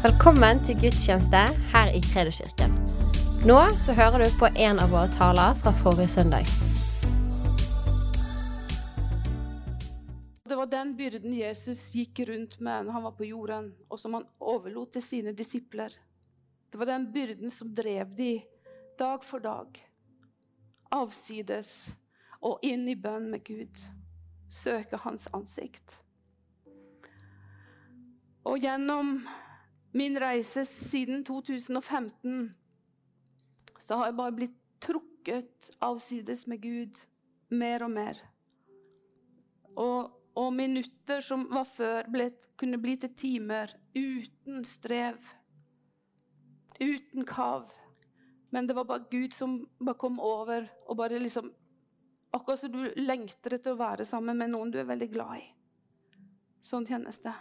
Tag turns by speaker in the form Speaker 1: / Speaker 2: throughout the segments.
Speaker 1: Velkommen til gudstjeneste her i Kredoskirken. Nå så hører du på en av våre taler fra forrige søndag.
Speaker 2: Det var den byrden Jesus gikk rundt med når han var på jorden, og som han overlot til sine disipler. Det var den byrden som drev de dag for dag, avsides og inn i bønn med Gud. Søke hans ansikt. Og gjennom min reise siden 2015 så har jeg bare blitt trukket avsides med Gud mer og mer. Og, og minutter som var før, ble, kunne bli til timer uten strev. Uten kav. Men det var bare Gud som bare kom over og bare liksom Akkurat som du lengter etter å være sammen med noen du er veldig glad i. Sånn kjennes det.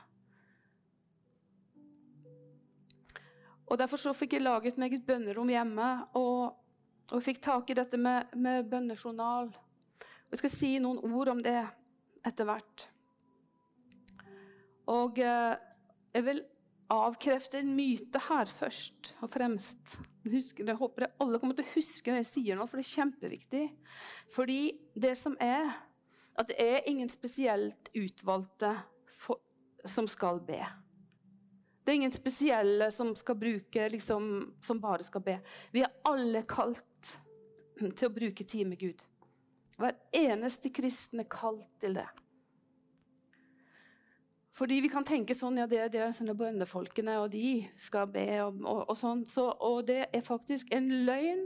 Speaker 2: Og Derfor så fikk jeg laget meg et bønnerom hjemme og, og fikk tak i dette med, med bønnejournal. Jeg skal si noen ord om det etter hvert. Og eh, jeg vil avkrefte en myte her først og fremst. Husker, jeg håper jeg alle kommer til å huske det jeg sier nå, for det er kjempeviktig. Fordi det som er, at det er ingen spesielt utvalgte for, som skal be. Det er ingen spesielle som skal bruke, liksom, som bare skal be. Vi er alle kalt til å bruke tid med Gud. Hver eneste kristne er kalt til det. Fordi vi kan tenke sånn ja, det, det er sånne bønnefolkene, og de skal be, og, og, og sånn. Så, og det er faktisk en løgn.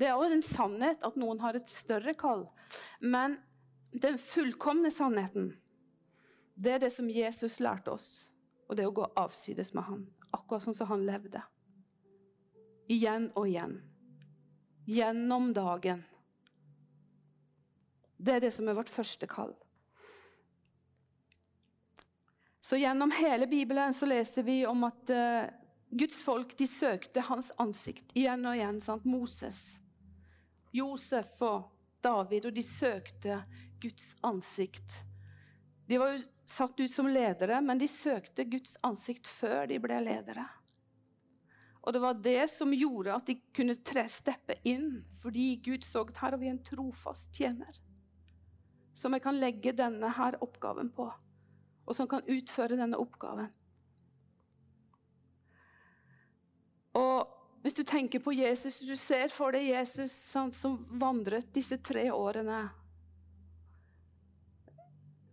Speaker 2: Det er også en sannhet at noen har et større kall. Men den fullkomne sannheten, det er det som Jesus lærte oss. Og det å gå avsides med han, akkurat sånn som han levde. Igjen og igjen. Gjennom dagen. Det er det som er vårt første kall. Så Gjennom hele Bibelen så leser vi om at uh, Guds folk de søkte hans ansikt igjen og igjen. Sant? Moses, Josef og David, og de søkte Guds ansikt. De var jo satt ut som ledere, men de søkte Guds ansikt før de ble ledere. Og det var det som gjorde at de kunne tre steppe inn, fordi Gud så at her har vi en trofast tjener som jeg kan legge denne her oppgaven på, og som kan utføre denne oppgaven. Og hvis du tenker på Jesus, du ser for deg Jesus sant, som vandret disse tre årene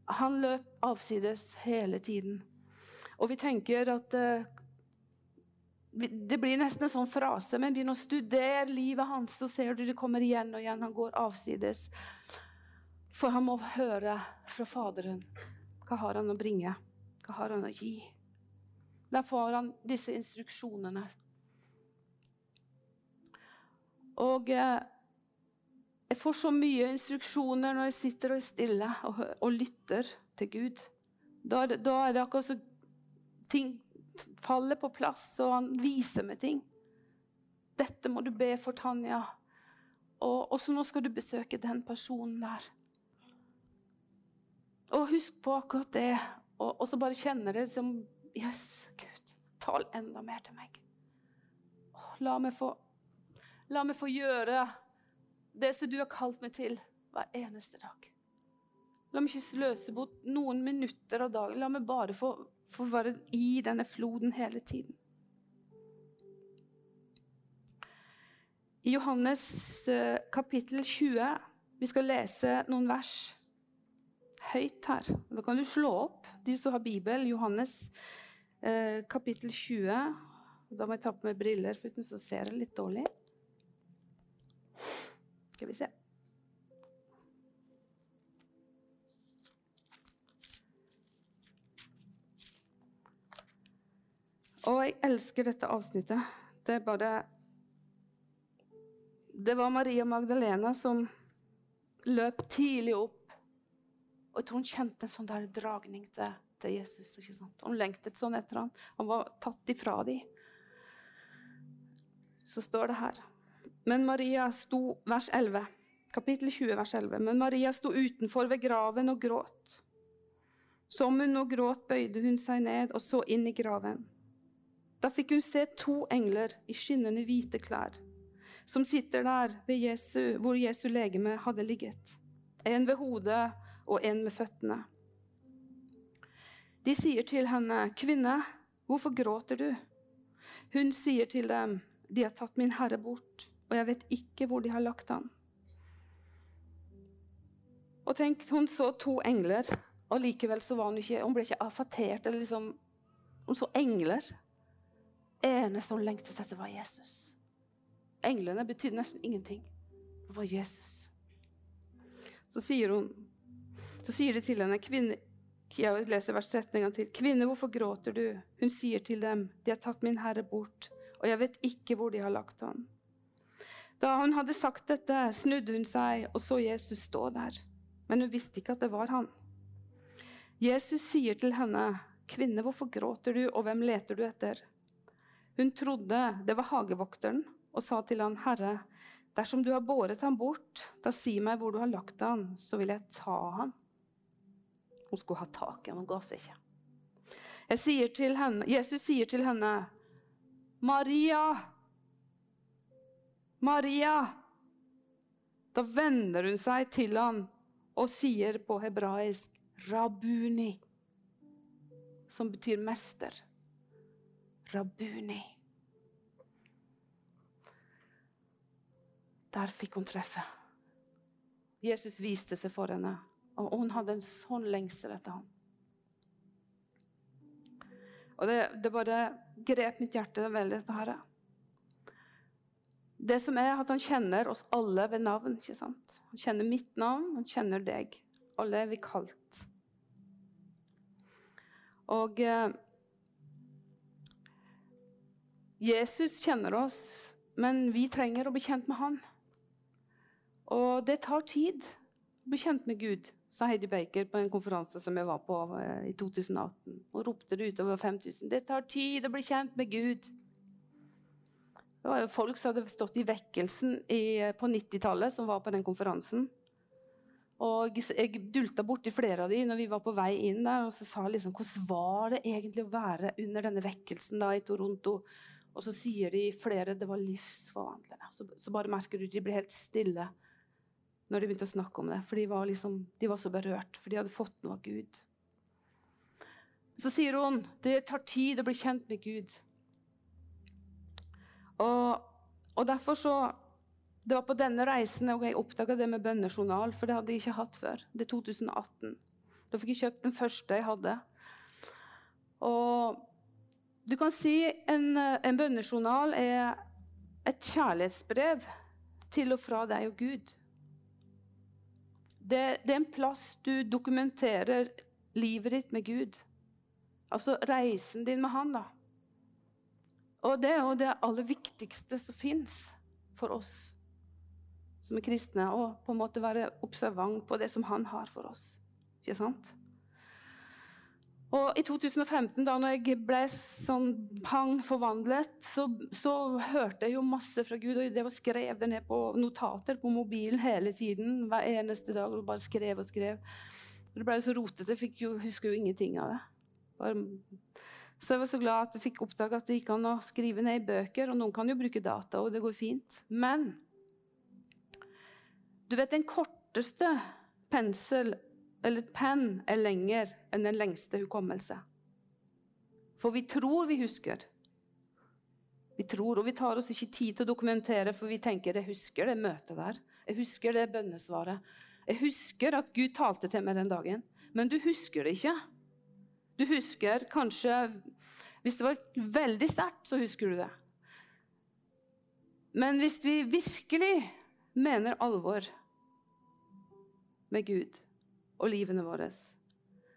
Speaker 2: han løp avsides hele tiden. Og vi tenker at uh, Det blir nesten en sånn frase, men begynn å studere livet hans, så ser du det kommer igjen og igjen. Han går avsides. For han må høre fra Faderen. Hva har han å bringe? Hva har han å gi? Der får han disse instruksjonene. Og uh, jeg får så mye instruksjoner når jeg sitter og er stille og, og lytter til Gud. Da da er det akkurat som ting faller på plass, og han viser meg ting. Dette må du be for Tanja. Og også nå skal du besøke den personen der. Og husk på akkurat det. Og, og så bare kjenne det som Yes, Gud, tal enda mer til meg. La meg få, la meg få gjøre det som du har kalt meg til hver eneste dag. La meg ikke sløse bort noen minutter av dagen. La meg bare få, få være i denne floden hele tiden. I Johannes eh, kapittel 20 Vi skal lese noen vers høyt her. Da kan du slå opp, de som har Bibel. Johannes eh, kapittel 20. Da må jeg ta på meg briller, for så ser jeg litt dårlig. Skal vi se. Og jeg elsker dette avsnittet. Det er bare Det var Maria Magdalena som løp tidlig opp. Og jeg tror hun kjente en sånn der dragning til, til Jesus. ikke sant? Hun lengtet sånn etter ham. Han var tatt ifra dem. Så står det her men Maria sto, vers 11, kapittel 20, vers 11. Men Maria sto utenfor ved graven og gråt. Som hun nå gråt, bøyde hun seg ned og så inn i graven. Da fikk hun se to engler i skinnende hvite klær, som sitter der Jesu, hvor Jesu legeme hadde ligget. En ved hodet og en med føttene. De sier til henne, 'Kvinne, hvorfor gråter du?' Hun sier til dem, 'De har tatt min herre bort, og jeg vet ikke hvor de har lagt ham.' Og tenk, Hun så to engler, og likevel så var hun ikke, hun ble ikke affatert. eller liksom, Hun så engler. eneste hun lengtet etter, var Jesus. Englene betydde nesten ingenting. Det var Jesus. Så sier, hun, så sier de til henne, kvinne, jeg leser vers 13 en gang til. Kvinne, hvorfor gråter du? Hun sier til dem, de har tatt min herre bort, og jeg vet ikke hvor de har lagt ham. Da hun hadde sagt dette, snudde hun seg og så Jesus stå der men hun visste ikke at det var han. Jesus sier til henne, 'Kvinne, hvorfor gråter du, og hvem leter du etter?' Hun trodde det var hagevokteren, og sa til han, 'Herre, dersom du har båret ham bort, da si meg hvor du har lagt ham, så vil jeg ta ham.' Hun skulle ha tak i ham, hun ga seg ikke. Sier henne, Jesus sier til henne, 'Maria!' Maria! Da vender hun seg til ham og sier på hebraisk 'rabuni', som betyr mester. Rabuni. Der fikk hun treffe. Jesus viste seg for henne, og hun hadde en sånn lengsel etter ham. Og det, det bare grep mitt hjerte veldig, dette her. Det som er at Han kjenner oss alle ved navn. ikke sant? Han kjenner mitt navn, han kjenner deg. Alle er vi kalt. Og eh, Jesus kjenner oss, men vi trenger å bli kjent med han. Og det tar tid å bli kjent med Gud, sa Heidi Baker på en konferanse som jeg var på eh, i 2018. Hun ropte det utover 5000. Det tar tid å bli kjent med Gud. Det var jo folk som hadde stått i vekkelsen i, på 90-tallet, som var på den konferansen. Og Jeg dulta borti flere av de når vi var på vei inn der, og så sa liksom hvordan var det egentlig å være under denne vekkelsen da i Toronto. Og så sier de flere det var livsforvandlende. Så, så bare merker du de ble helt stille når de begynte å snakke om det. For de var, liksom, de var så berørt, for de hadde fått noe av Gud. Så sier hun det tar tid å bli kjent med Gud. Og, og, derfor så Det var på denne reisen jeg oppdaga det med bønnejournal, for det hadde jeg ikke hatt før. Det er 2018. Da fikk jeg kjøpt den første jeg hadde. Og du kan si en, en bønnejournal er et kjærlighetsbrev til og fra deg og Gud. Det, det, er en plass du dokumenterer livet ditt med Gud. Altså reisen din med Han. da. Og det er jo det aller viktigste som fins for oss som er kristne, å på en måte være observant på det som han har for oss. Ikke sant? Og I 2015, da jeg ble sånn pang forvandlet, så, så, hørte jeg jo masse fra Gud. og Det var skrev det ned på notater på mobilen hele tiden. Hver eneste dag. og Bare skrev og skrev. Det ble så rotete. Jeg jo, husker jo ingenting av det. Bare så jeg var så glad at jeg fikk oppdage at det gikk an å skrive ned i bøker. Og noen kan jo bruke data, og det går fint. Men du vet, den korteste pensel eller penn er lenger enn den lengste hukommelse. For vi tror vi husker. Vi tror, og vi tar oss ikke tid til å dokumentere, for vi tenker jeg husker det møtet der. Jeg husker det bønnesvaret. Jeg husker at Gud talte til meg den dagen. Men du husker det ikke. Du husker kanskje Hvis det var veldig sterkt, så husker du det. Men hvis vi virkelig mener alvor med Gud og livene våre,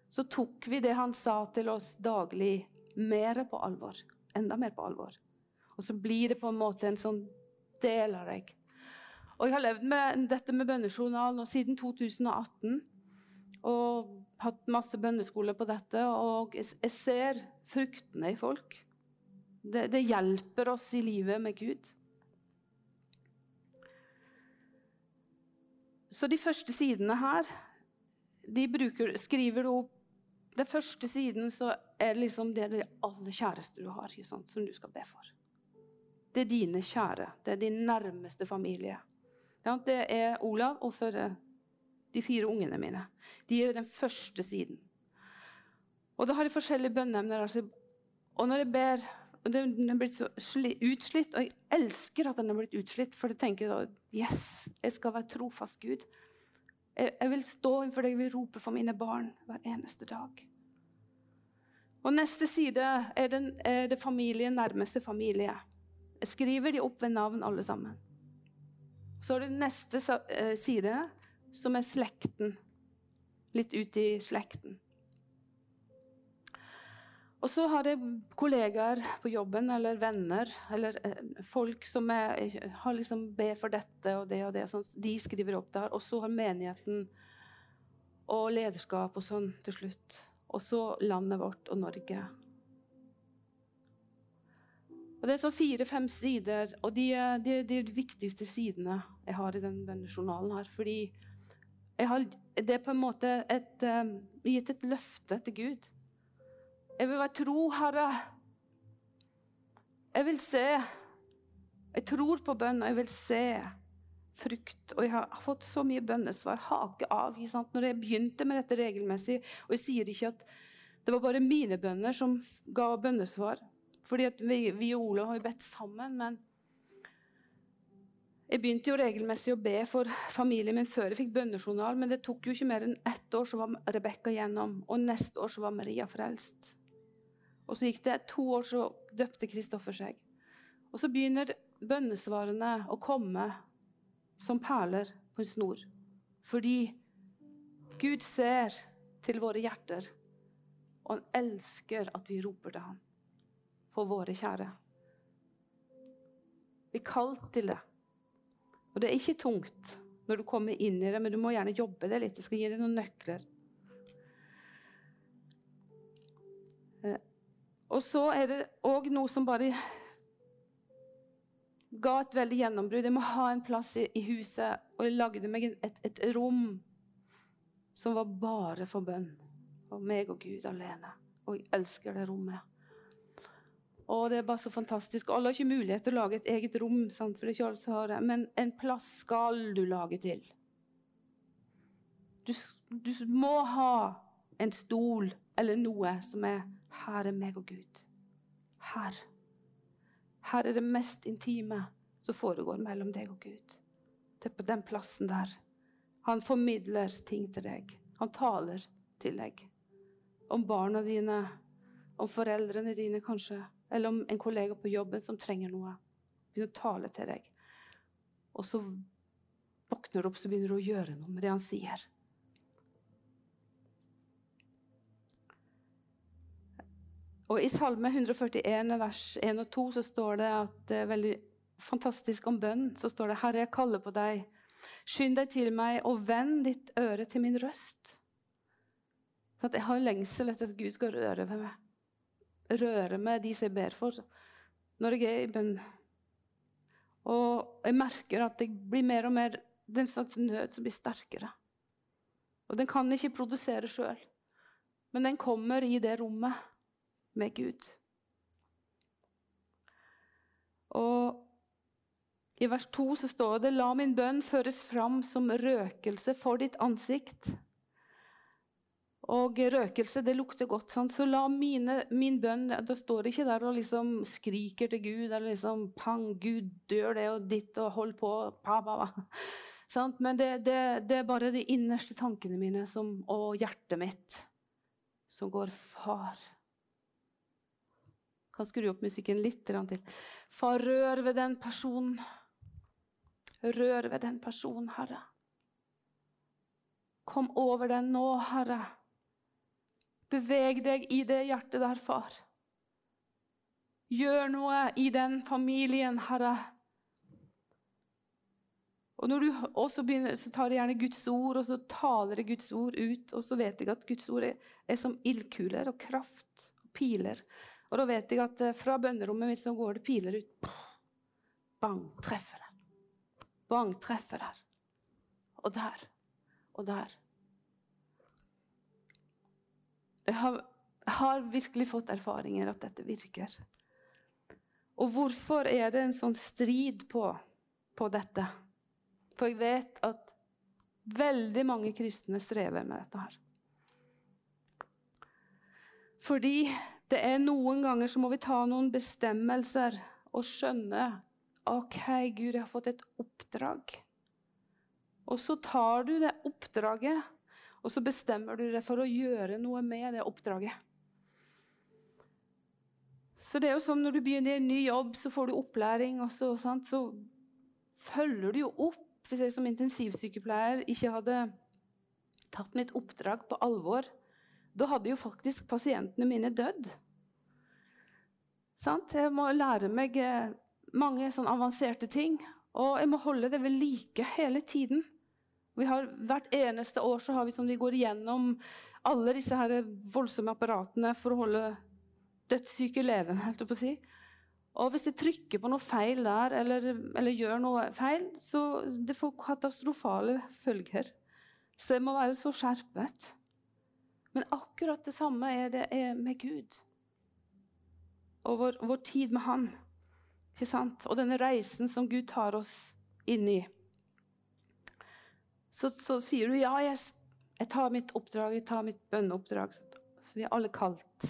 Speaker 2: så tok vi det han sa til oss daglig, mer på alvor. Enda mer på alvor. Og så blir det på en måte en sånn del av deg. Og jeg har levd med dette med bønnejournalen siden 2018. Og hatt masse bønneskole på dette, og jeg ser fruktene i folk. Det, det hjelper oss i livet med Gud. Så de første sidene her de bruker, skriver du opp Den første siden så er det liksom det, det aller kjæreste du har, som du skal be for. Det er dine kjære. Det er din nærmeste familie. Det er Olav og så er det de fire ungene mine. De er jo den første siden. Og da har jeg forskjellige bønneemner. Altså, og når jeg ber og Den er blitt så utslitt, og jeg elsker at den er blitt utslitt, for jeg tenker da Yes, jeg skal være trofast Gud. Jeg, jeg vil stå innenfor deg, jeg vil rope for mine barn hver eneste dag. Og neste side er, den, er det familien nærmeste familie. Jeg skriver de opp ved navn, alle sammen. Så er det neste eh, side, som er slekten. Litt ut i slekten. Og så har jeg kollegaer på jobben eller venner eller eh, folk som er, har liksom be for dette og det og det. Sånn, de skriver opp der. Og så har menigheten og lederskap og sånn til slutt. Og så landet vårt og Norge. Og Det er så fire-fem sider, og de er de, de, viktigste sidene jeg har i den bønnejournalen her. Fordi har, det er på en måte et, um, gitt et løfte til Gud. Jeg vil være tro, Herre. Jeg vil se. Jeg tror på bønn, og jeg vil se frukt. Og jeg har fått så mye bønnesvar. Hake av. Når jeg begynte med dette regelmessig, og jeg sier ikke at det var bare mine bønner som ga bønnesvar, fordi vi, vi og Olav har jo bedt sammen, men jeg begynte jo regelmessig å be for familien min før jeg fikk bønnejournal, men det tok jo ikke mer enn ett år, så var Rebekka gjennom. Og neste år så var Maria frelst. Og så gikk det to år, så døpte Kristoffer seg. Og så begynner bønnesvarene å komme som perler på en snor. Fordi Gud ser til våre hjerter, og han elsker at vi roper til ham for våre kjære. Vi er til det. Og det er ikke tungt når du kommer inn i det, men du må gjerne jobbe det litt. Jeg skal gi deg noen nøkler. Eh, og så er det òg noe som bare ga et veldig gjennombrudd. Jeg må ha en plass i, huset, og jeg lagde meg et, et, rom som var bare for bønn. Og meg og Gud alene. Og jeg elsker det rommet. Og det er bare så fantastisk. Alle har ikke mulighet til å lage et eget rom, sant? for det er ikke alle som har det. men en plass skal du lage til. Du, du må ha en stol eller noe som er 'Her er meg og Gud'. Her. Her er det mest intime som foregår mellom deg og Gud. Det er på den plassen der. Han formidler ting til deg. Han taler til deg. Om barna dine, om foreldrene dine kanskje, eller om en kollega på jobben som trenger noe. Begynner å tale til deg. Og så våkner du opp, så begynner du å gjøre noe med det han sier. Og I Salme 141, vers 1 og 2, så står det at det er veldig fantastisk om bønn. Så står det 'Herre, jeg kaller på deg. Skynd deg til meg, og vend ditt øre til min røst.' At jeg har lengsel etter at Gud skal røre ved meg. Røre med de som jeg ber for, når jeg er i bønn. Og jeg merker at det blir mer og mer den slags nød som blir sterkere. Og den kan ikke produsere sjøl, men den kommer i det rommet med Gud. Og i vers 2 så står det La min bønn føres fram som røkelse for ditt ansikt. Og røkelse, det lukter godt. Sant? Så la mine, min bønn Da står det ikke der og liksom skriker til Gud eller liksom Pang, Gud dør det og ditt og hold på. Pa, pa, pa. Sant? Men det, det, det, er bare de innerste tankene mine som, og hjertet mitt som går Far kan skru opp musikken litt til. Far, rør ved den personen. Rør ved den personen, Herre. Kom over den nå, Herre. Beveg deg i det hjertet der, far. Gjør noe i den familien, Herre. Og når du også begynner, så tar jeg gjerne Guds ord, og så taler jeg Guds ord ut. Og så vet jeg at Guds ord er, er som ildkuler og kraft og piler og da vet jeg at eh, fra bønnerommet mitt så går det piler ut. Bang, treffer den. Bang, treffer der. Og der. Og der. Jeg har, har virkelig fått erfaringer at dette virker. Og hvorfor er det en sånn strid på, på dette? For jeg vet at veldig mange kristne strever med dette her. Fordi det er noen ganger så må vi ta noen bestemmelser og skjønne OK, Gud, jeg har fått et oppdrag. Og så tar du det oppdraget, og så bestemmer du deg for å gjøre noe med det oppdraget. Så det er jo som Når du begynner i en ny jobb, så får du opplæring, og så, så følger du jo opp. Hvis jeg som intensivsykepleier ikke hadde tatt mitt oppdrag på alvor, da hadde jo faktisk pasientene mine dødd. Sant? Jeg må lære meg eh, mange sånn avanserte ting, og jeg må holde det ved like hele tiden. Har, hvert eneste år så har vi som vi går igjennom alle disse her voldsomme apparatene for å holde dødssyke levende. helt å si. Og hvis de trykker på noe feil der, eller, eller, gjør noe feil, så det får katastrofale følger. Så jeg må være så skjerpet. Men akkurat det samme er det er med Gud. Og vår, vår tid med Han. Ikke sant? Og denne reisen som Gud tar oss inn i så, så sier du ja, jeg, jeg, tar mitt oppdrag, jeg tar mitt bønneoppdrag. Vi er alle kalt.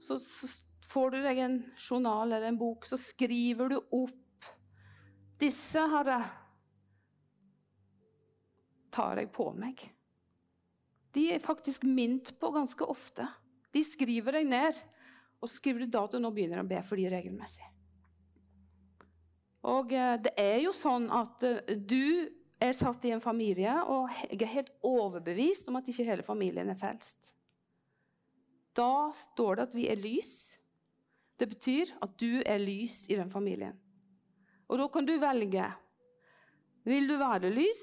Speaker 2: Så, så, får du deg en journal eller en bok, så skriver du opp Disse, har jeg tar jeg på meg. De er faktisk mint på ganske ofte. De skriver deg ned, og så skriver du dato. Nå begynner jeg å be for de regelmessig. Og eh, det er jo sånn at eh, du er satt i en familie, og jeg er helt overbevist om at ikke hele familien er frelst. Da står det at vi er lys. Det betyr at du er lys i den familien. Og da kan du velge. Vil du være lys,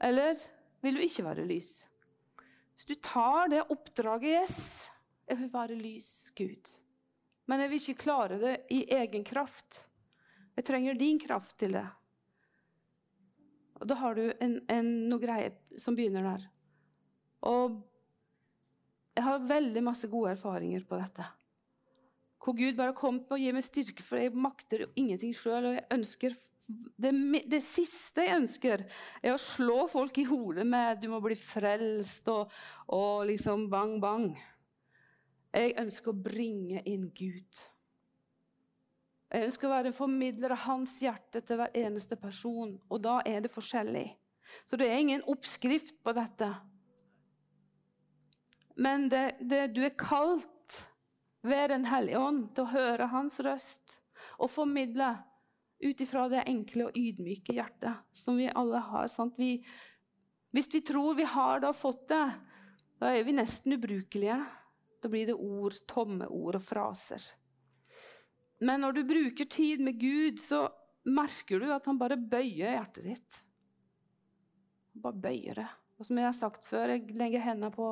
Speaker 2: eller vil du ikke være lys? Hvis du tar det oppdraget Yes, jeg vil være lys, Gud. Men jeg vil ikke klare det i egen kraft. Jeg trenger din kraft til det. Og da har du en, en, noe greie som begynner der. Og jeg har veldig masse gode erfaringer på dette. Hvor Gud bare kom å gi meg styrke, for jeg makter jo ingenting sjøl. Og jeg ønsker det, det, siste jeg ønsker, er å slå folk i hodet med 'du må bli frelst' og, og liksom bang, bang. Jeg ønsker å bringe inn Gud. Jeg ønsker å være en formidler av hans hjerte til hver eneste person. Og da er det forskjellig. Så det er ingen oppskrift på dette. Men det, det, du er kalt ved Den hellige ånd til å høre hans røst og formidle ut ifra det enkle og ydmyke hjertet som vi alle har. Vi, hvis vi tror vi har da fått det, da er vi nesten ubrukelige. Da blir det ord, tomme ord og fraser. Men når du bruker tid med Gud, så merker du at han bare bøyer hjertet ditt. Han bare bøyer det. Og som jeg har sagt før, jeg legger hendene på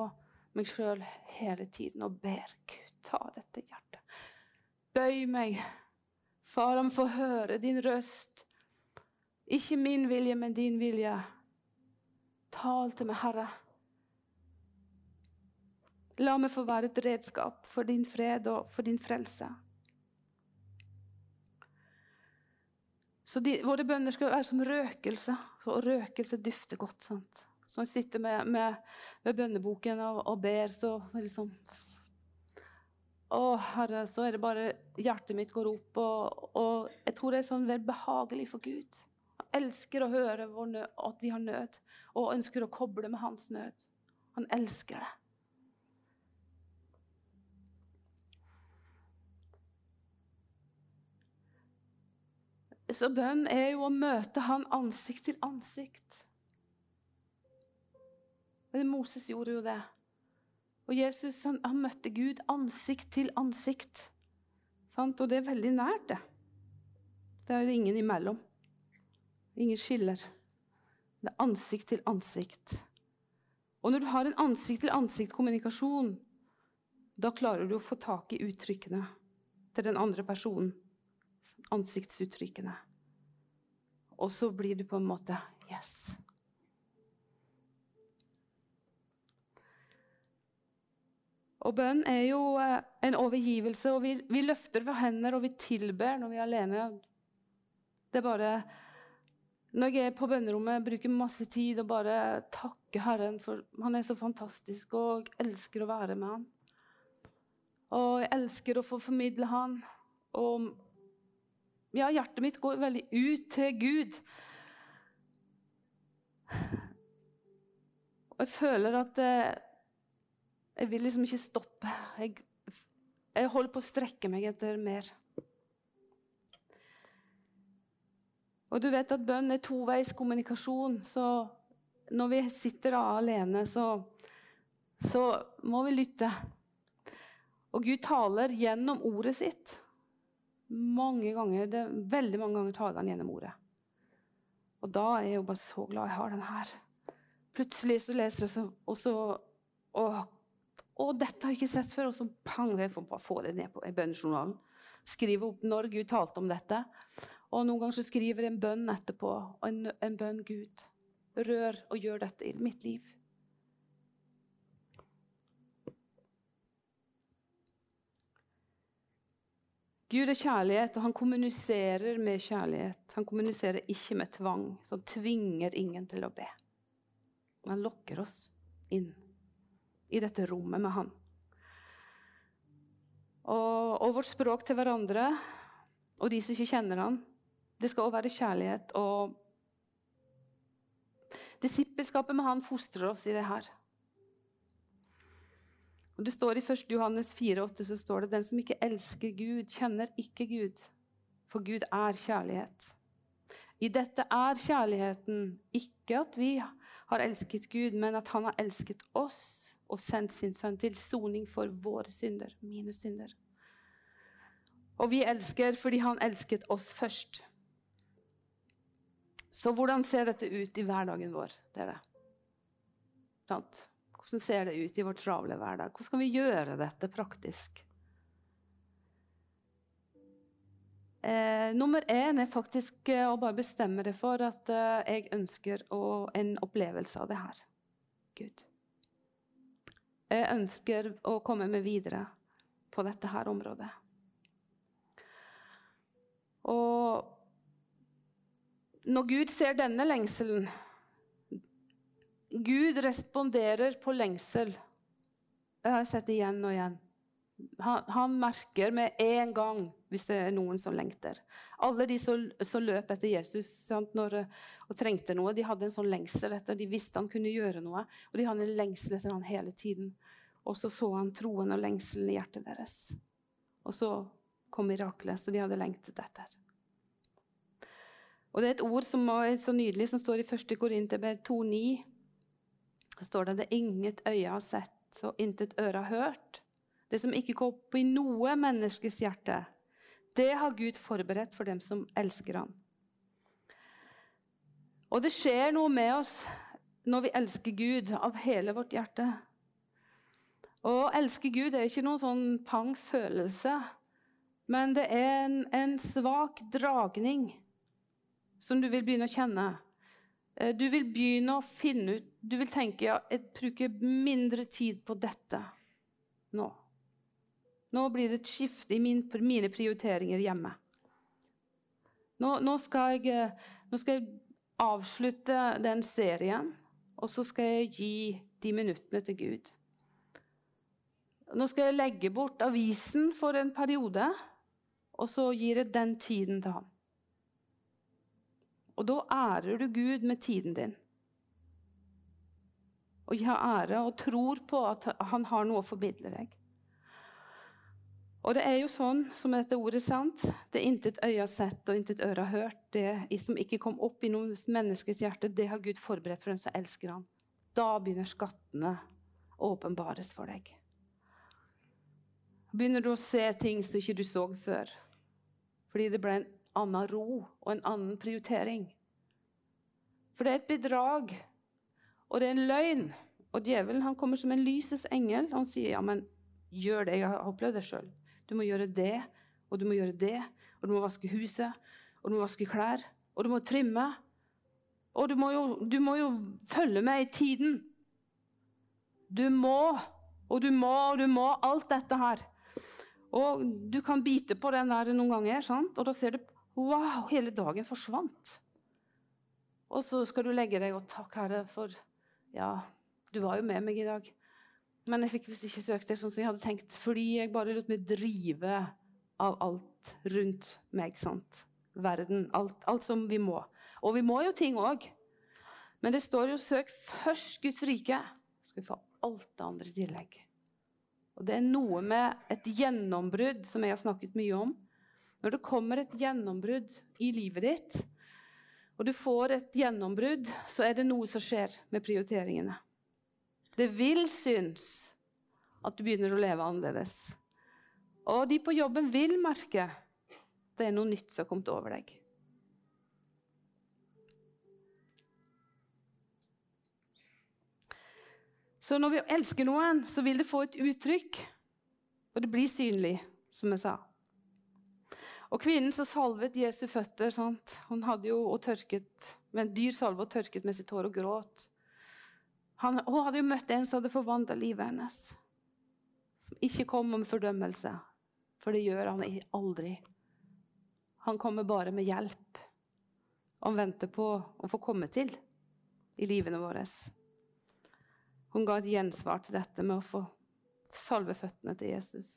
Speaker 2: meg sjøl hele tiden og ber Gud, ta dette hjertet. Bøy meg. Far, om får få høre din røst. Ikke min vilje, men din vilje. Tal til meg, Herre. La meg få være et redskap for din fred og for din frelse. Så de, våre bønner skal være som røkelse, og røkelse dufter godt. sant? Så når vi sitter med, med, med bønneboken og, og, ber, så liksom Å, Herre, så er det bare Hjertet mitt går opp, og, og jeg tror det er sånn vel behagelig for Gud. Han elsker å høre nød, at vi har nød, og ønsker å koble med hans nød. Han elsker det. Så bønn er jo å møte han ansikt til ansikt. Men Moses gjorde jo det. Og Jesus han, han møtte Gud ansikt til ansikt. Sant? Og det er veldig nært, det. Det er ingen imellom. Ingen skiller. Det er ansikt til ansikt. Og når du har en ansikt-til-ansikt-kommunikasjon, da klarer du å få tak i uttrykkene til den andre personen ansiktsuttrykkene. Og så blir du på en måte Yes. Og bønn er jo eh, en overgivelse, og vi, vi løfter våre hender og vi tilber når vi er alene. Det er bare Når jeg er på bønnerommet, bruker masse tid og bare takker Herren, for han er så fantastisk, og elsker å være med han. Og jeg elsker å få formidle han. Og ja, hjertet mitt går veldig ut til Gud. Og jeg føler at eh, jeg vil liksom ikke stoppe. Jeg, jeg holder på å strekke meg etter mer. Og du vet at bønn er toveis kommunikasjon, så når vi sitter alene, så, så må vi lytte. Og Gud taler gjennom ordet sitt. Mange ganger, det, Veldig mange ganger taler han gjennom ordet. Og da er jeg jo bare så glad jeg har den her. Plutselig så leser jeg, og så å, dette har jeg ikke sett før. Og så pang, jeg får bare få det ned på bønnejournalen. Skrive opp når Gud talte om dette. Og noen ganger så skriver jeg en bønn etterpå. En, en bønn Gud. Rør og gjør dette i mitt liv. Gud er kjærlighet, og han kommuniserer med kjærlighet. Han kommuniserer ikke med tvang, så han tvinger ingen til å be. Han lokker oss inn i dette rommet med han. Og, og vårt språk til hverandre og de som ikke kjenner han, det skal også være kjærlighet. Og disippelskapet med han fostrer oss i det her. Og det står I 1. Johannes 4,8 så står det den som ikke elsker Gud, kjenner ikke Gud. For Gud er kjærlighet. I dette er kjærligheten ikke at vi har elsket Gud, men at han har elsket oss og sendt sin sønn til soning for våre synder, mine synder. Og vi elsker fordi han elsket oss først. Så hvordan ser dette ut i hverdagen vår, dere? Sant? Hvordan ser det ut i vår travle hverdag? Hvordan kan vi gjøre dette praktisk? Eh, nummer én er faktisk eh, å bare bestemme det for at eh, jeg ønsker å, en opplevelse av det her. Gud. Jeg ønsker å komme meg videre på dette her området. Og når Gud ser denne lengselen Gud responderer på lengsel. Det har jeg sett igjen og igjen. Han, han, merker med en gang hvis det er noen som lengter. Alle de som, som løp etter Jesus sant, når, og trengte noe, de hadde en sånn lengsel etter De visste han kunne gjøre noe, og de hadde en lengsel etter han hele tiden. Og så så han troen og lengselen i hjertet deres. Og så kom miraklet, så de hadde lengtet etter. Og Det er et ord som er så nydelig, som står i 1. Korinterbrev 2,9 står det det inget øye har sett og intet øre har hørt. Det som ikke går opp i noe menneskes hjerte, det har Gud forberedt for dem som elsker ham. Og det skjer noe med oss når vi elsker Gud av hele vårt hjerte. Å elske Gud er ikke noen sånn pang følelse, men det er en, en svak dragning som du vil begynne å kjenne. Eh, du vil begynne å finne ut Du vil tenke ja, jeg bruker mindre tid på dette nå. Nå blir det et skifte i min, mine prioriteringer hjemme. Nå, nå, skal jeg, eh, nå, skal jeg, avslutte den serien, og så skal jeg gi de minuttene til Gud. Nå skal jeg legge bort avisen for en periode, og så gir jeg den tiden til ham. Og da ærer du Gud med tiden din. Og gir ære og tror på at han har noe å formidle deg. Og det er jo sånn, som dette ordet er sant, det er intet øye har sett og intet øre har hørt. Det som ikke kom opp i noen menneskes hjerte, det har Gud forberedt for dem som elsker ham. Da begynner skattene å åpenbares for deg. Begynner du å se ting som ikke du så før. Fordi det ble en annen ro og en annen prioritering. For det er et bedrag, og det er en løgn. Og djevelen han kommer som en lysets engel. Og Han sier ja, men gjør det. Jeg har opplevd det sjøl. Du må gjøre det, og du må gjøre det. Og du må vaske huset, og du må vaske klær, og du må trimme. Og du må jo, du må jo følge med i tiden. Du må Og du må, og du må. Alt dette her. Og du kan bite på den der noen ganger, sant? og da ser du Wow, hele dagen forsvant. Og så skal du legge deg og takk, Herre, for Ja, du var jo med meg i dag. Men jeg fikk visst ikke søkt det sånn som jeg hadde tenkt, fordi jeg bare lot meg drive av alt rundt meg. sant? Verden. Alt, alt som vi må. Og vi må jo ting òg. Men det står jo 'søk først Guds rike', så skal vi få alt det andre i tillegg. Og det er noe med et gjennombrudd som jeg har snakket mye om. Når det kommer et gjennombrudd i livet ditt, og du får et gjennombrudd, så er det noe som skjer med prioriteringene. Det vil synes at du begynner å leve annerledes. Og de på jobben vil merke det er noe nytt som har kommet over deg. Så når vi elsker noen, så vil det få et uttrykk, og det blir synlig, som jeg sa. Og kvinnen som salvet Jesu føtter, sant? hun hadde jo og tørket med en dyr salve og tørket med sitt hår og gråt. Han, hun hadde jo møtt en som hadde forvandla livet hennes. Som ikke kom med fordømmelse, for det gjør han aldri. Han kommer bare med hjelp. Han venter på å få komme til i livene våre. Hun ga et gjensvar til dette med å få salve føttene til Jesus.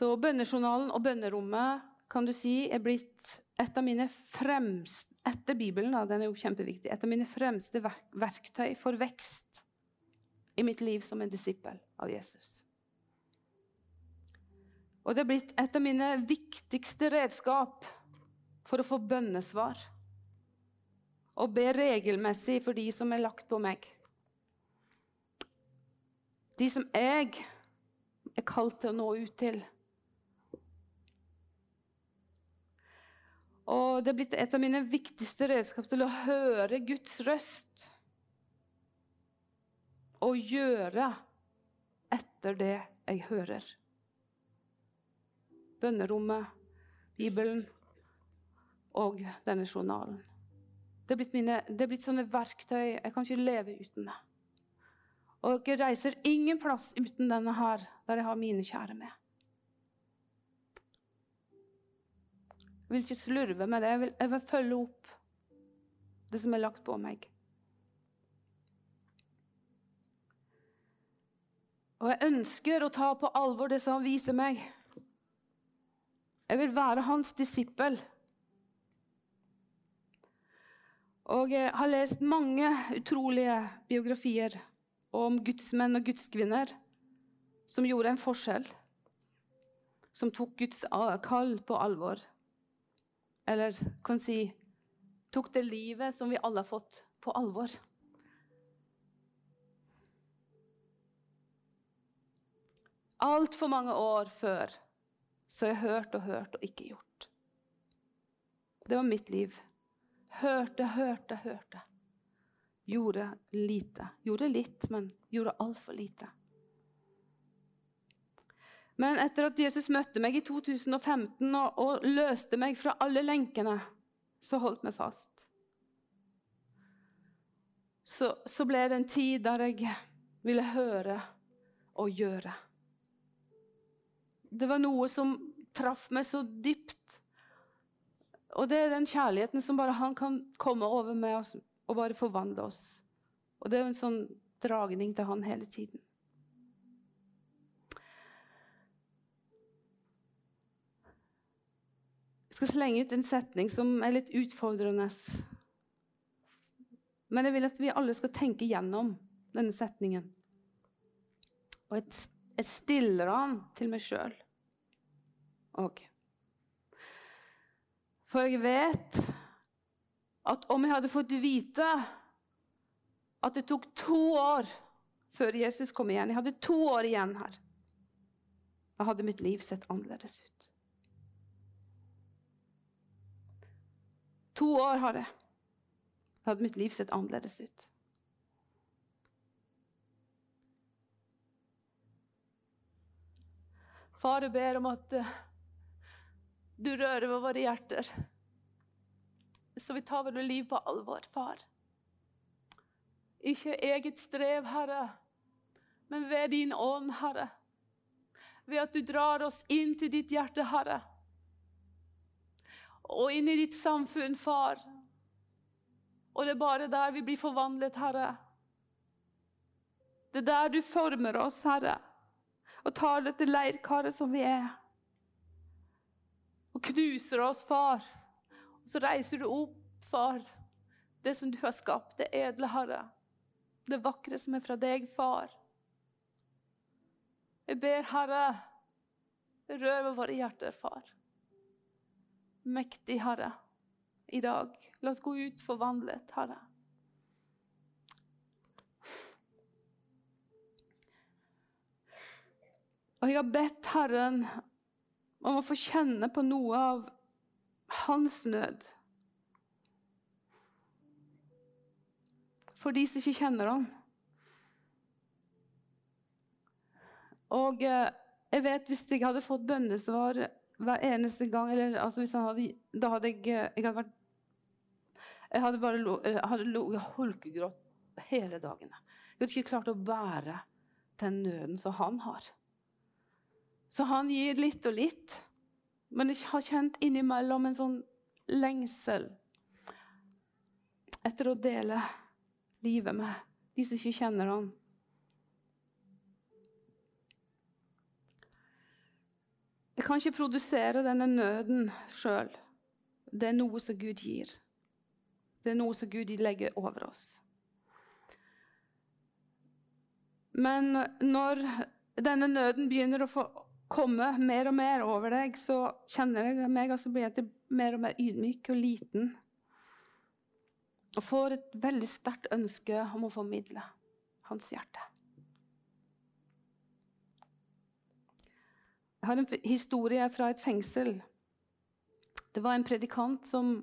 Speaker 2: Så bønnejournalen og bønnerommet kan du si er blitt et av mine fremste Etter Bibelen, da, den er jo kjempeviktig, et av mine fremste verktøy for vekst i mitt liv som en disippel av Jesus. Og det er blitt et av mine viktigste redskap for å få bønnesvar. Og be regelmessig for de som er lagt på meg. De som jeg er kalt til å nå ut til. Og det er blitt et av mine viktigste redskap til å høre Guds røst. Og gjøre etter det jeg hører bønnerommet, Bibelen og denne journalen. Det er, mine, det er blitt sånne verktøy. Jeg kan ikke leve uten det. Og jeg reiser ingen plass uten denne her, der jeg har mine kjære med. Jeg vil ikke slurve med det. Jeg vil, jeg vil følge opp det som er lagt på meg. Og jeg ønsker å ta på alvor det som han viser meg. Jeg vil være hans disippel. Og jeg har lest mange utrolige biografier om gudsmenn og gudskvinner som gjorde en forskjell. Som tok Guds kall på alvor. Eller kan si tok det livet som vi alle har fått, på alvor. Altfor mange år før så jeg hørt og hørt og ikke gjort. Det var mitt liv. Hørte, hørte, hørte. Gjorde lite. Gjorde litt, men gjorde altfor lite. Men etter at Jesus møtte meg i 2015 og, og løste meg fra alle lenkene, så holdt meg fast. Så, så ble det en tid der jeg ville høre og gjøre. Det var noe som traff meg så dypt. Og det er den kjærligheten som bare han kan komme over med oss og bare forvandle oss. Og det er jo en sånn dragning til han hele tiden. Skal slenge ut en setning som er litt utfordrende. Men jeg vil at vi alle skal tenke gjennom denne setningen. Og jeg stiller den til meg sjøl òg. For jeg vet at om jeg hadde fått vite at det tok to år før Jesus kom igjen Jeg hadde to år igjen her. Da hadde mitt liv sett annerledes ut. To år har. Da hadde mitt liv sett annerledes ut. Far, jeg ber om at uh, du rører ved våre hjerter. Så vi tar våre liv på alvor, far. Ikke eget strev, Herre, men ved din ånd, Herre. Ved at du drar oss inn til ditt hjerte, Herre. Og inn i ditt samfunn, far. Og det er bare der vi blir forvandlet, Herre. Det er der du former oss, Herre, og tar dette leirkaret som vi er. Og knuser oss, far. Og så reiser du opp, far, det som du har skapt, det edle, Herre. Det vakre som er fra deg, far. Jeg ber, Herre, rør ved våre hjerter, far. Mektig, Herre, i dag. La oss gå ut forvandlet, Herre. Og jeg har bedt Herren om å få kjenne på noe av hans nød. For de som ikke kjenner ham. Og eh, jeg vet hvis jeg hadde fått bønnesvar hver eneste gang eller, altså hadde, Da hadde jeg, jeg hadde vært Jeg hadde bare ligget hulkegrått hele dagene. Jeg hadde ikke klart å bære den nøden som han har. Så han gir litt og litt. Men jeg har kjent innimellom en sånn lengsel etter å dele livet med de som ikke kjenner han. Jeg kan ikke produsere denne nøden sjøl. Det er noe som Gud gir. Det er noe som Gud legger over oss. Men når denne nøden begynner å få komme mer og mer over deg, så kjenner jeg meg, altså så blir jeg mer og mer ydmyk og liten. Og får et veldig sterkt ønske om å formidle hans hjerte. Jeg har en historie fra et fengsel. Det var en predikant som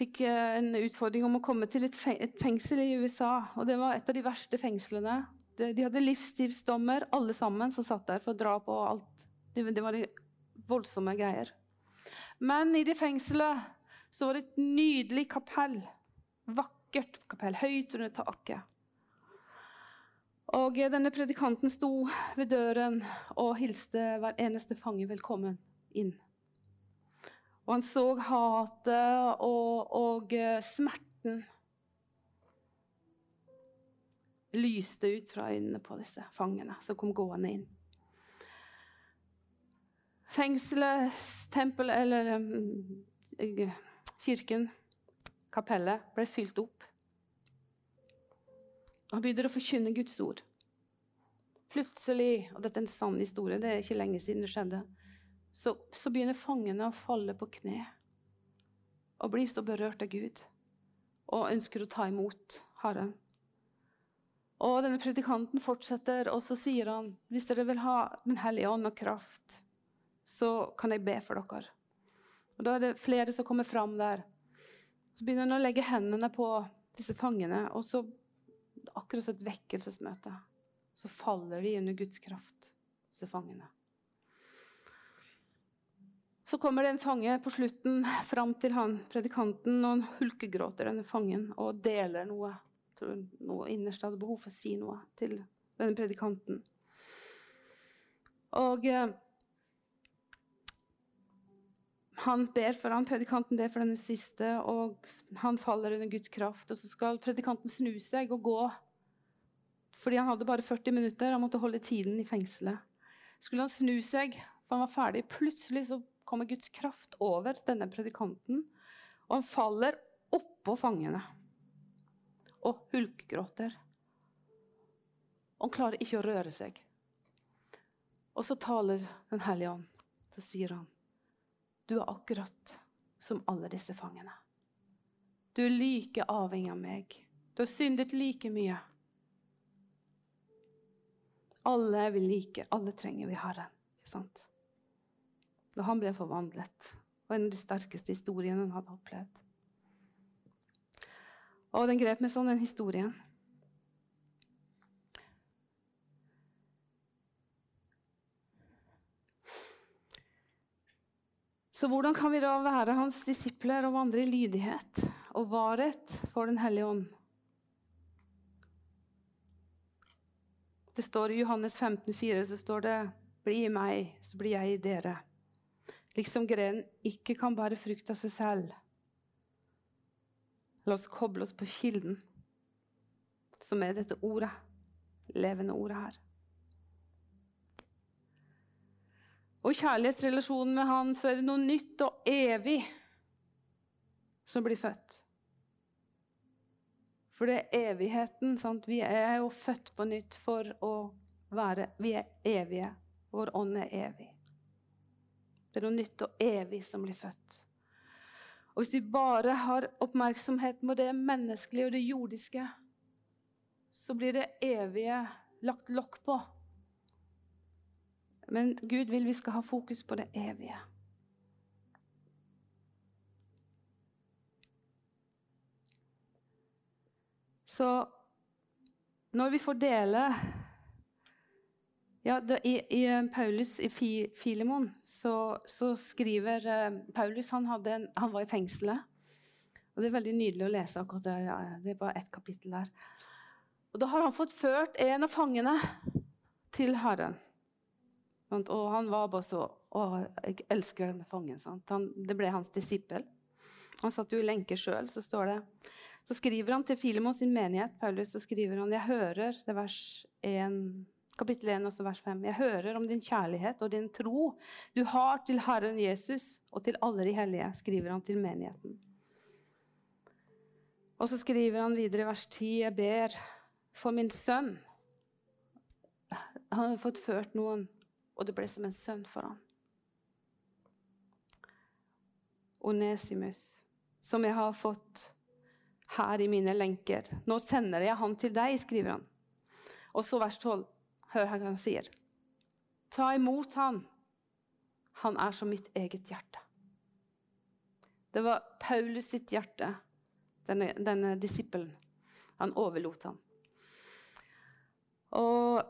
Speaker 2: fikk eh, en utfordring om å komme til et fengsel i USA. Og det var et av de verste fengslene de hadde livstidsdommer, alle sammen, som satt der for drap og alt. Det, var de voldsomme greier. Men i det fengselet så var det et nydelig kapell. Vakkert kapell, høyt under taket. Og denne predikanten sto ved døren og hilste hver eneste fange velkommen inn. Og han så hatet og, og smerten lyste ut fra øynene på disse fangene som kom gående inn. Fengselet, tempelet eller um, kirken, kapellet, ble fylt opp. Han begynner å forkynne Guds ord. Plutselig, og dette er en sann historie, det er ikke lenge siden det skjedde, så, så begynner fangene å falle på kne og blir så berørt av Gud og ønsker å ta imot Herren. Og denne predikanten fortsetter, og så sier han hvis dere vil ha Den hellige ånd og kraft, så kan jeg be for dere. Og Da er det flere som kommer fram der. Så begynner han å legge hendene på disse fangene, og så akkurat som et vekkelsesmøte. Så faller de under Guds kraft, disse fangene. Så kommer det en fange på slutten fram til han predikanten, og han hulkegråter, denne fangen, og deler noe tror noe innerst hadde behov for å si noe til denne predikanten. Og eh, han ber for han, Predikanten ber for denne siste, og han faller under Guds kraft. Og så skal predikanten snu seg og gå, fordi han hadde bare 40 minutter. Han måtte holde tiden i fengselet. Skulle han snu seg, for han var ferdig, plutselig så kommer Guds kraft over denne predikanten, og han faller oppå fangene og hulkgråter. Han klarer ikke å røre seg. Og så taler Den hellige ånd. Så sier han, du er akkurat som alle disse fangene. Du er like avhengig av meg. Du har syndet like mye. Alle er vi like. Alle trenger vi Herren. Ikke sant? Da han ble forvandlet. Og en av de sterkeste historiene han hadde opplevd. Og den grep meg sånn, den historien. Så hvordan kan vi da være hans disipler og vandre i lydighet og varhet for Den hellige ånd? Det står I Johannes 15, 15,4 så står det Bli i meg, så blir jeg i dere. Liksom grenen ikke kan bære frukt av seg selv. La oss koble oss på kilden, som er dette ordet. Levende ordet her. Og kjærlighetsrelasjonen med han så er det noe nytt og evig som blir født. For det er evigheten. sant? Vi er jo født på nytt for å være Vi er evige. Vår ånd er evig. Det er noe nytt og evig som blir født. Og Hvis vi bare har oppmerksomhet på det menneskelige og det jordiske, så blir det evige lagt lokk på. Men Gud vil vi skal ha fokus på det evige. Så når vi får dele ja, i, i, eh, Paulus i Filemon så, så skriver uh, Paulus han, en, han, var i fengselet. Og Det er veldig nydelig å lese akkurat det. Ja, det er bare ett kapittel der. Og Da har han fått ført en av fangene til Herren. Og han var bare så Å, jeg elsker denne fangen. Han, det ble hans disippel. Han satt jo i lenke sjøl, så står det Så skriver han til Filemon sin menighet, Paulus, så skriver han Jeg hører det vers 1, kapittel 1, også vers 5. Jeg hører om din kjærlighet og din tro du har til Herren Jesus og til alle de hellige, skriver han til menigheten. Og så skriver han videre i vers 10.: Jeg ber for min sønn. Han har fått ført noen og det ble som en sønn for ham. Onesimus, som jeg har fått her i mine lenker. Nå sender jeg han til deg, skriver han. Og så vers 12. Hør hva han sier. Ta imot han. Han er som mitt eget hjerte. Det var Paulus sitt hjerte, denne, denne disippelen. Han overlot ham. Og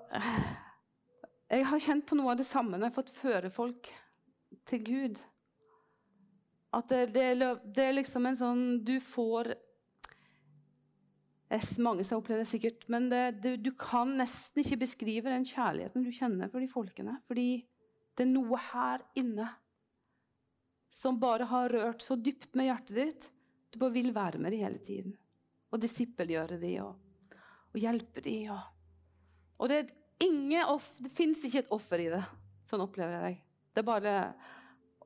Speaker 2: jeg har kjent på noe av det samme når jeg har fått føre folk til Gud. At det, det, det, er liksom en sånn Du får Mange som har opplevd det sikkert. Men det, du kan nesten ikke beskrive den kjærligheten du kjenner for de folkene. Fordi det er noe her inne som bare har rørt så dypt med hjertet ditt. Du bare vil være med dem hele tiden. Og disippelgjøre dem og, og hjelpe dem. Og, og det, det fins ikke et offer i det. Sånn opplever jeg deg. Det er bare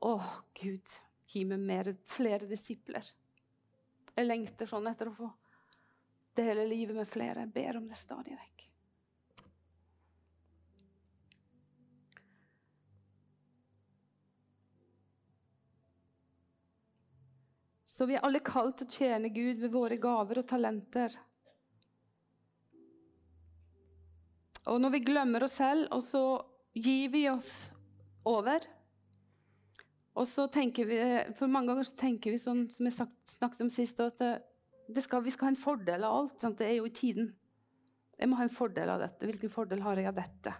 Speaker 2: Å, Gud, gi meg mer, flere disipler. Jeg lengter sånn etter å få dele livet med flere. Jeg ber om det stadig vekk. Så vi er alle kalt til å tjene Gud med våre gaver og talenter. Og når vi glemmer oss selv, og så gir vi oss over Og så tenker vi For mange ganger så tenker vi sånn som jeg snakket om sist, at skal, vi skal ha en fordel av alt. Sant? Det er jo i tiden. Jeg må ha en fordel av dette. Hvilken fordel har jeg av dette?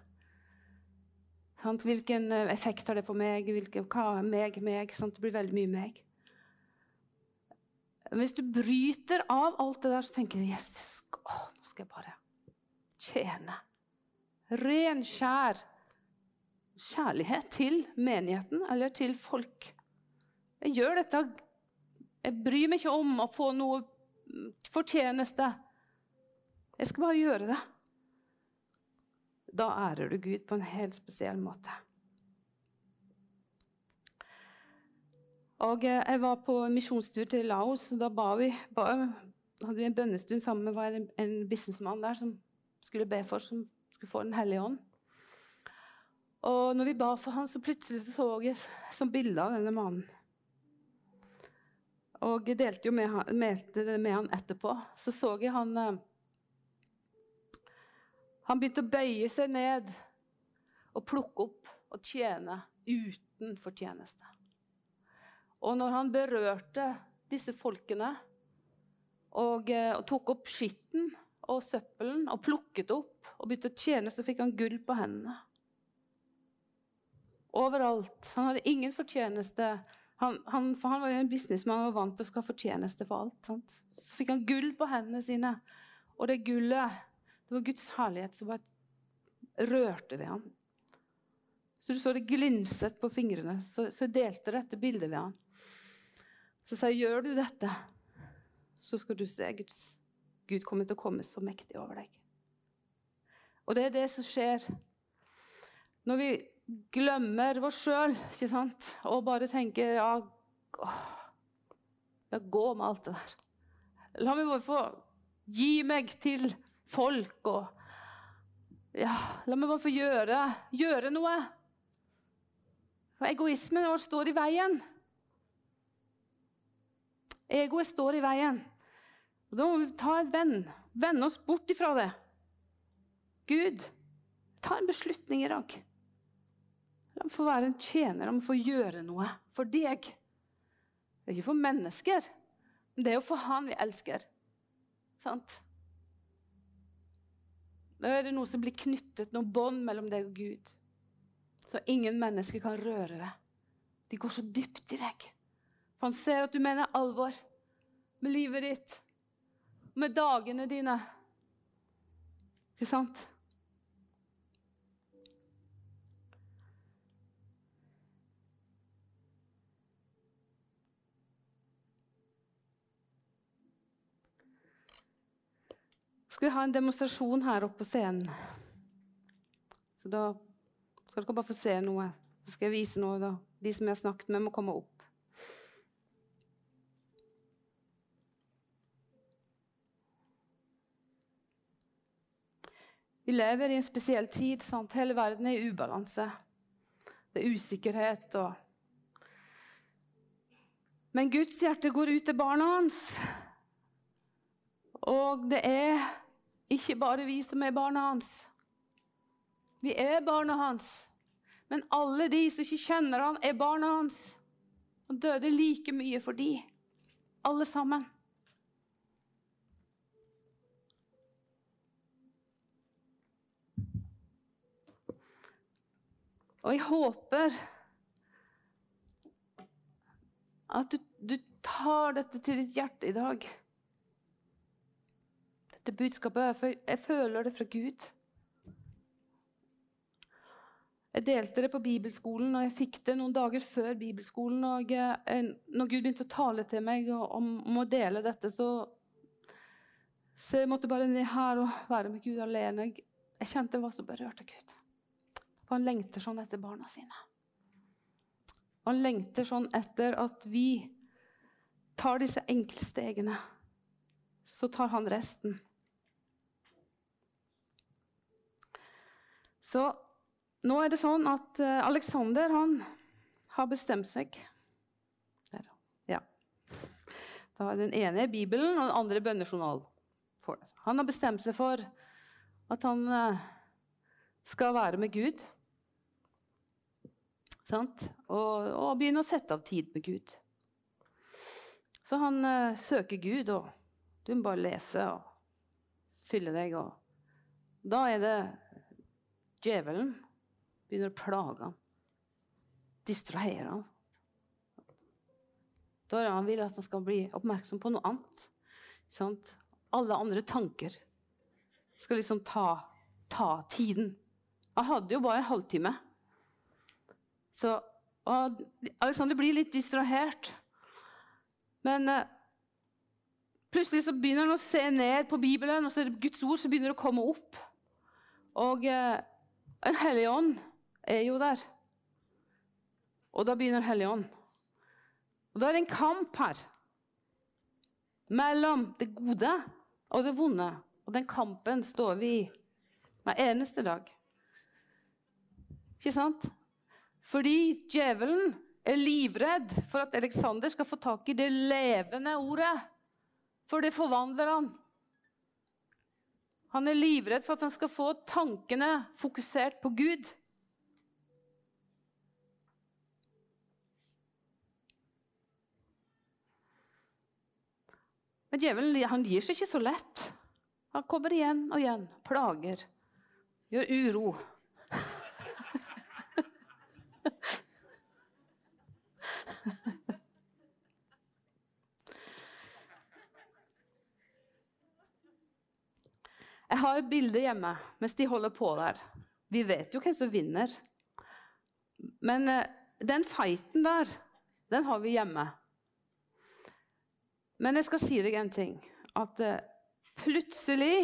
Speaker 2: Sant? Hvilken eh, effekt har det på meg? Hvilke, hva meg, meg? Sant? Det blir veldig mye meg. Hvis du bryter av alt det der, så tenker du yes, å, nå skal jeg bare tjene ren, skjær kjærlighet til menigheten eller til folk. Jeg gjør dette Jeg bryr meg ikke om å få noe fortjeneste. Jeg skal bare gjøre det. Da ærer du Gud på en helt spesiell måte. Og Jeg var på misjonstur til Laos. og Da ba vi, ba, hadde vi en bønnestund sammen med en, en businessmann der som skulle be for, som skulle få Den hellige ånd. Og når vi ba for han, så plutselig så jeg som bilde av denne mannen. Og jeg delte jo med med, med han etterpå. Så så jeg han eh, Han begynte å bøye seg ned og plukke opp og tjene uten fortjeneste. Og når han berørte disse folkene og, eh, og tok opp skitten og søppelen og plukket opp og begynte å tjene, så fikk han gull på hendene. Overalt. Han hadde ingen fortjeneste Han, han, for han var jo en businessmann og var vant til å skal fortjeneste for alt. Sant? Så fikk han gull på hendene sine. Og det gullet, det var Guds herlighet som bare rørte ved ham. Så du så det glinset på fingrene. Så, så delte dette bildet ved ham. Så sa jeg, gjør du dette, så skal du se Guds Gud kommer til å komme så mektig over deg. Og det er det som skjer når vi glemmer oss sjøl og bare tenker ja, åh, La gå med alt det der. La meg bare få gi meg til folk og ja, La meg bare få gjøre, gjøre noe. Egoismen vår står i veien. Egoet står i veien. Og Da må vi ta en venn. Vende oss bort ifra det. Gud, ta en beslutning i dag. La meg få være en tjener, la meg få gjøre noe for deg. Det er ikke for mennesker, men det er jo for Han vi elsker. Sant? Da er det noe som blir knyttet, noen bånd mellom deg og Gud, så ingen mennesker kan røre ved. De går så dypt i deg. For han ser at du mener alvor med livet ditt, med dagene dine. Ikke sant? skal vi ha en demonstrasjon her oppe på scenen. Så da skal dere bare få se noe. Så skal jeg vise noe. da. De som jeg har snakket med, må komme opp. Vi lever i en spesiell tid. Sant? Hele verden er i ubalanse. Det er usikkerhet og Men Guds hjerte går ut til barna hans. Og det er ikke bare vi som er barna hans. Vi er barna hans. Men alle de som ikke kjenner han, er barna hans. Han døde like mye for de. Alle sammen. Og jeg håper at du, du tar dette til ditt hjerte i dag dette budskapet, for jeg føler det fra Gud. Jeg delte det på bibelskolen, og jeg fikk det noen dager før bibelskolen. og jeg, Når Gud begynte å tale til meg om, om å dele dette, så, så jeg måtte bare ned her og være med Gud alene. Jeg, kjente jeg var så berørt av Gud. For han lengter sånn etter barna sine. Han lengter sånn etter at vi tar disse enkle stegene. Så tar han resten. Så nå er det sånn at eh, Alexander han har bestemt seg. Der, ja. Da er Den ene Bibelen, og den andre bønnejournal. Han har bestemt seg for at han eh, skal være med Gud. Og, og begynne å sette av tid med Gud. Så han uh, søker Gud, og du må bare lese og fylle deg. Og da er det Djevelen begynner å plage ham, distrahere ham. Da er han vil at han skal bli oppmerksom på noe annet. Sant? Alle andre tanker skal liksom ta, ta tiden. Han hadde jo bare en halvtime. Så Alexander blir litt distrahert. Men eh, plutselig så begynner han å se ned på Bibelen, og så er det Guds ord som begynner å komme opp. Og eh, en hellig ånd er jo der. Og da begynner en Hellig ånd. Og da er det en kamp her mellom det gode og det vonde. Og den kampen står vi i hver eneste dag. Ikke sant? Fordi djevelen er livredd for at Aleksander skal få tak i det levende ordet. For det forvandler han. Han er livredd for at han skal få tankene fokusert på Gud. Men djevelen han gir seg ikke så lett. Han kommer igjen og igjen, plager, gjør uro. Jeg har et bilde hjemme mens de holder på der. Vi vet jo hvem som vinner. Men eh, den fighten der, den har vi hjemme. Men jeg skal si deg en ting. At eh, plutselig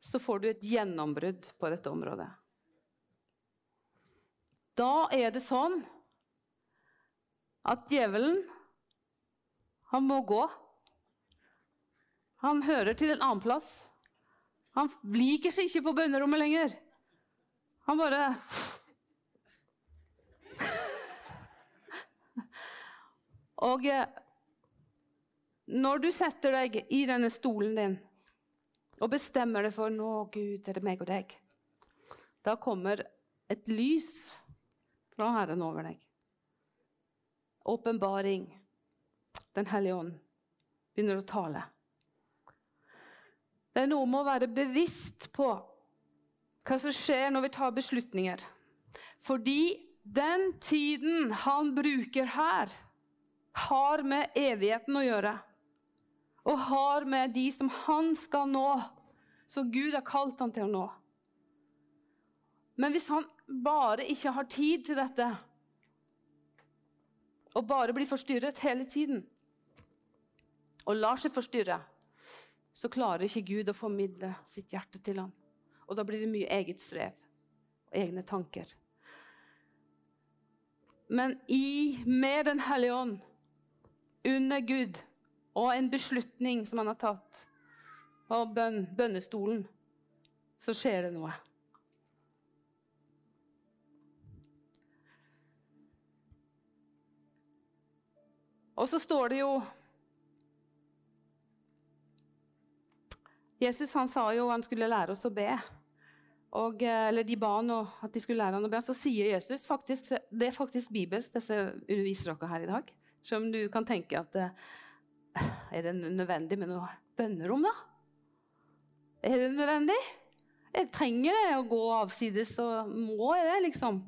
Speaker 2: så får du et gjennombrudd på dette området. Da er det sånn at djevelen, han må gå. Han hører til en annen plass. Han liker seg ikke på bønnerommet lenger. Han bare Og eh, når du setter deg i denne stolen din og bestemmer deg for nå, Gud, er det meg og deg, da kommer et lys fra Herren over deg. Åpenbaring. Den hellige ånd begynner å tale. Det er noe med å være bevisst på hva som skjer når vi tar beslutninger. Fordi den tiden han bruker her, har med evigheten å gjøre. Og har med de som han skal nå, som Gud har kalt han til å nå. Men hvis han bare ikke har tid til dette, og bare blir forstyrret hele tiden, og lar seg forstyrre, så klarer ikke Gud å formidle sitt hjerte til ham. Og da blir det mye eget strev og egne tanker. Men i, med Den hellige ånd, under Gud og en beslutning som han har tatt, og bønn, bønnestolen, så skjer det noe. Og så står det jo Jesus han sa jo han skulle lære oss å be. Og, eh, eller de ba han at de skulle lære han å be. Så sier Jesus faktisk, Det er faktisk bibelsk, disse som underviser dere her i dag. Selv om du kan tenke at eh, Er det nødvendig med noe bønnerom, da? Er det nødvendig? Jeg trenger det å gå avsides, og må jeg det, liksom?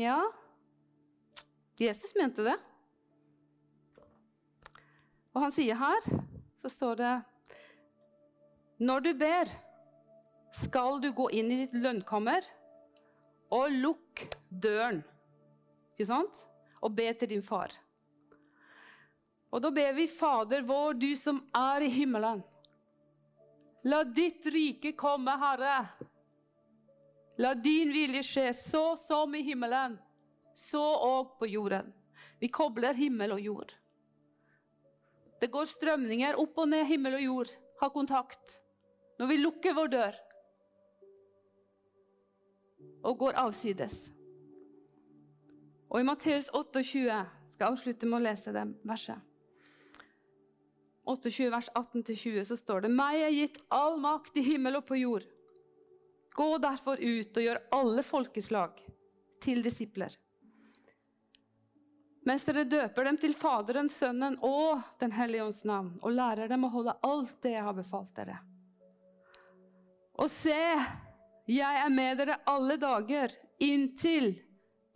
Speaker 2: Ja Jesus mente det. Og han sier her, så står det når du ber, skal du gå inn i ditt lønnkammer og lukk døren. Ikke sant? Og be til din far. Og da ber vi Fader vår, du som er i himmelen. La ditt rike komme, Herre. La din vilje skje, så som i himmelen, så òg på jorden. Vi kobler himmel og jord. Det går strømninger opp og ned himmel og jord. Ha kontakt når vi lukker vår dør og går avsides. Og i Matteus 28 skal jeg avslutte med å lese det verset. 28, vers 18-20, så står det Meg er gitt all makt i himmel og på jord. Gå derfor ut og gjør alle folkeslag til disipler. Mens dere døper dem til Faderen, Sønnen og Den hellige ånds navn, og lærer dem å holde alt det jeg har befalt dere. Og se, jeg er med dere alle dager inntil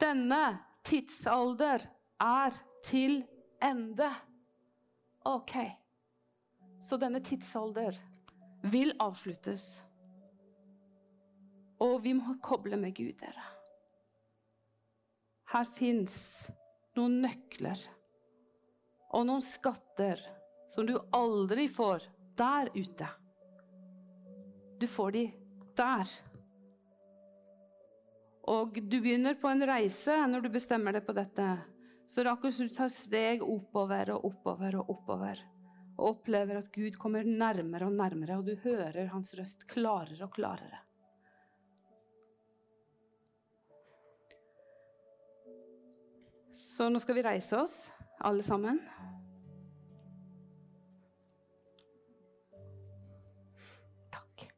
Speaker 2: denne tidsalder er til ende. OK. Så denne tidsalder vil avsluttes. Og vi må koble med Gud, dere. Her fins noen nøkler og noen skatter som du aldri får der ute. Du får de der. Og du begynner på en reise når du bestemmer deg på dette. Så det er akkurat som du tar steg oppover og oppover og oppover. Og opplever at Gud kommer nærmere og nærmere, og du hører hans røst klarere og klarere. Så nå skal vi reise oss, alle sammen. Takk.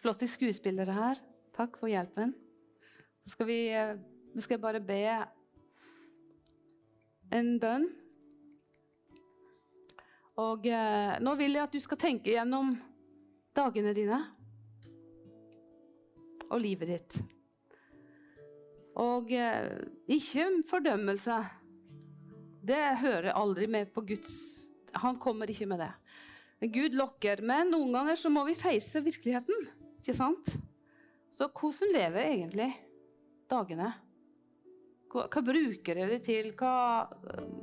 Speaker 2: flotte skuespillere her. Takk for hjelpen. Så skal vi, eh, vi skal bare be en bønn. Og eh, nå vil jeg at du skal tenke gjennom dagene dine og livet ditt. Og eh, ikke fordømmelse. Det hører aldri med på Guds Han kommer ikke med det. Gud lokker, men noen ganger så må vi face virkeligheten. Ikke sant? Så hvordan lever egentlig dagene? Hva, hva bruker dere til? Hva,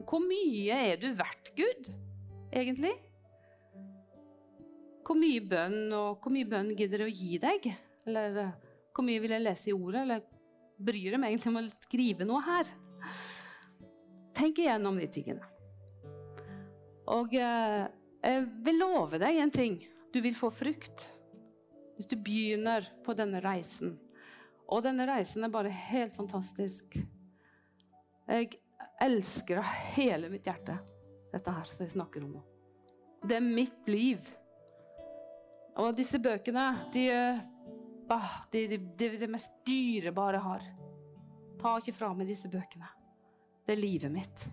Speaker 2: hvor mye er du verdt, Gud, egentlig? Hvor mye bønn og hvor mye bønn gidder du å gi deg? Eller eh, hvor mye vil jeg lese i ordet? Eller bryr deg meg egentlig om å skrive noe her? Tenk igjennom de tingene. Og eh, jeg vil love deg en ting. Du vil få frukt hvis du begynner på denne reisen. Og denne reisen er bare helt fantastisk. Jeg elsker av hele mitt hjerte dette her som jeg snakker om. Det er mitt liv. Og disse bøkene, de er bah, det er det, det, det, mest dyrebare jeg har. Ta ikke fra meg disse bøkene. Det er livet mitt.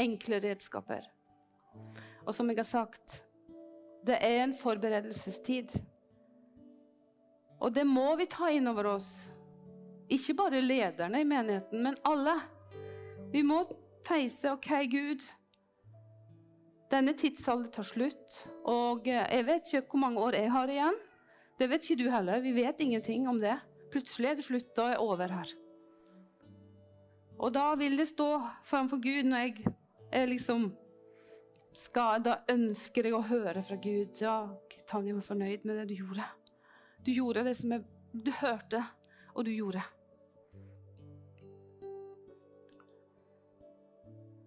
Speaker 2: Enkle redskaper. Og som jeg har sagt, det er en forberedelsestid. Og det må vi ta inn over oss. Ikke bare lederne i menigheten, men alle. Vi må feise OK, Gud. Denne tidsalder tar slutt. Og jeg vet ikke hvor mange år jeg har igjen. Det vet ikke du heller. Vi vet ingenting om det. Plutselig er det slutt, da er over her. Og da vil det stå framfor Gud når jeg er liksom skal, Da ønsker jeg å høre fra Gud. Ja, Tanja var fornøyd med det du gjorde. Du gjorde det som jeg, du hørte, og du gjorde.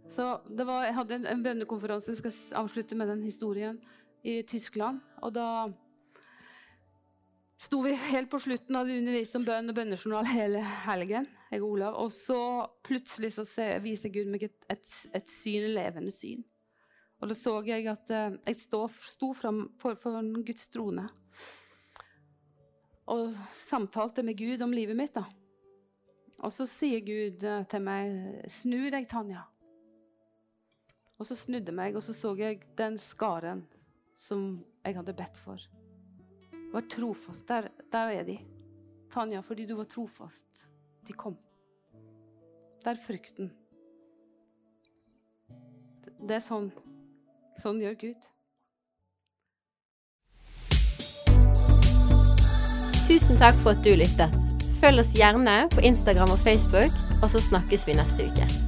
Speaker 2: Så det var, Jeg hadde en, en bønnekonferanse, jeg skal avslutte med den historien, i Tyskland. Og da sto vi helt på slutten, hadde undervist om bønn og bønnejournal hele helgen. jeg og Olav, Og så plutselig så viser Gud meg et, et, et syn, levende syn. Og da så jeg at uh, jeg sto, sto fram for, for Guds trone og samtalte med Gud om livet mitt. da. Og så sier Gud uh, til meg, 'Snu deg, Tanja'. Og så snudde meg, og så så jeg den skaren som jeg hadde bedt for. Var trofast. Der, der er de. Tanja, fordi du var trofast. De kom. Det er frukten. Det er sånn. Sånn gjør Gud.
Speaker 1: Tusen takk for at du lyttet. Følg oss gjerne på Instagram og Facebook, og så snakkes vi neste uke.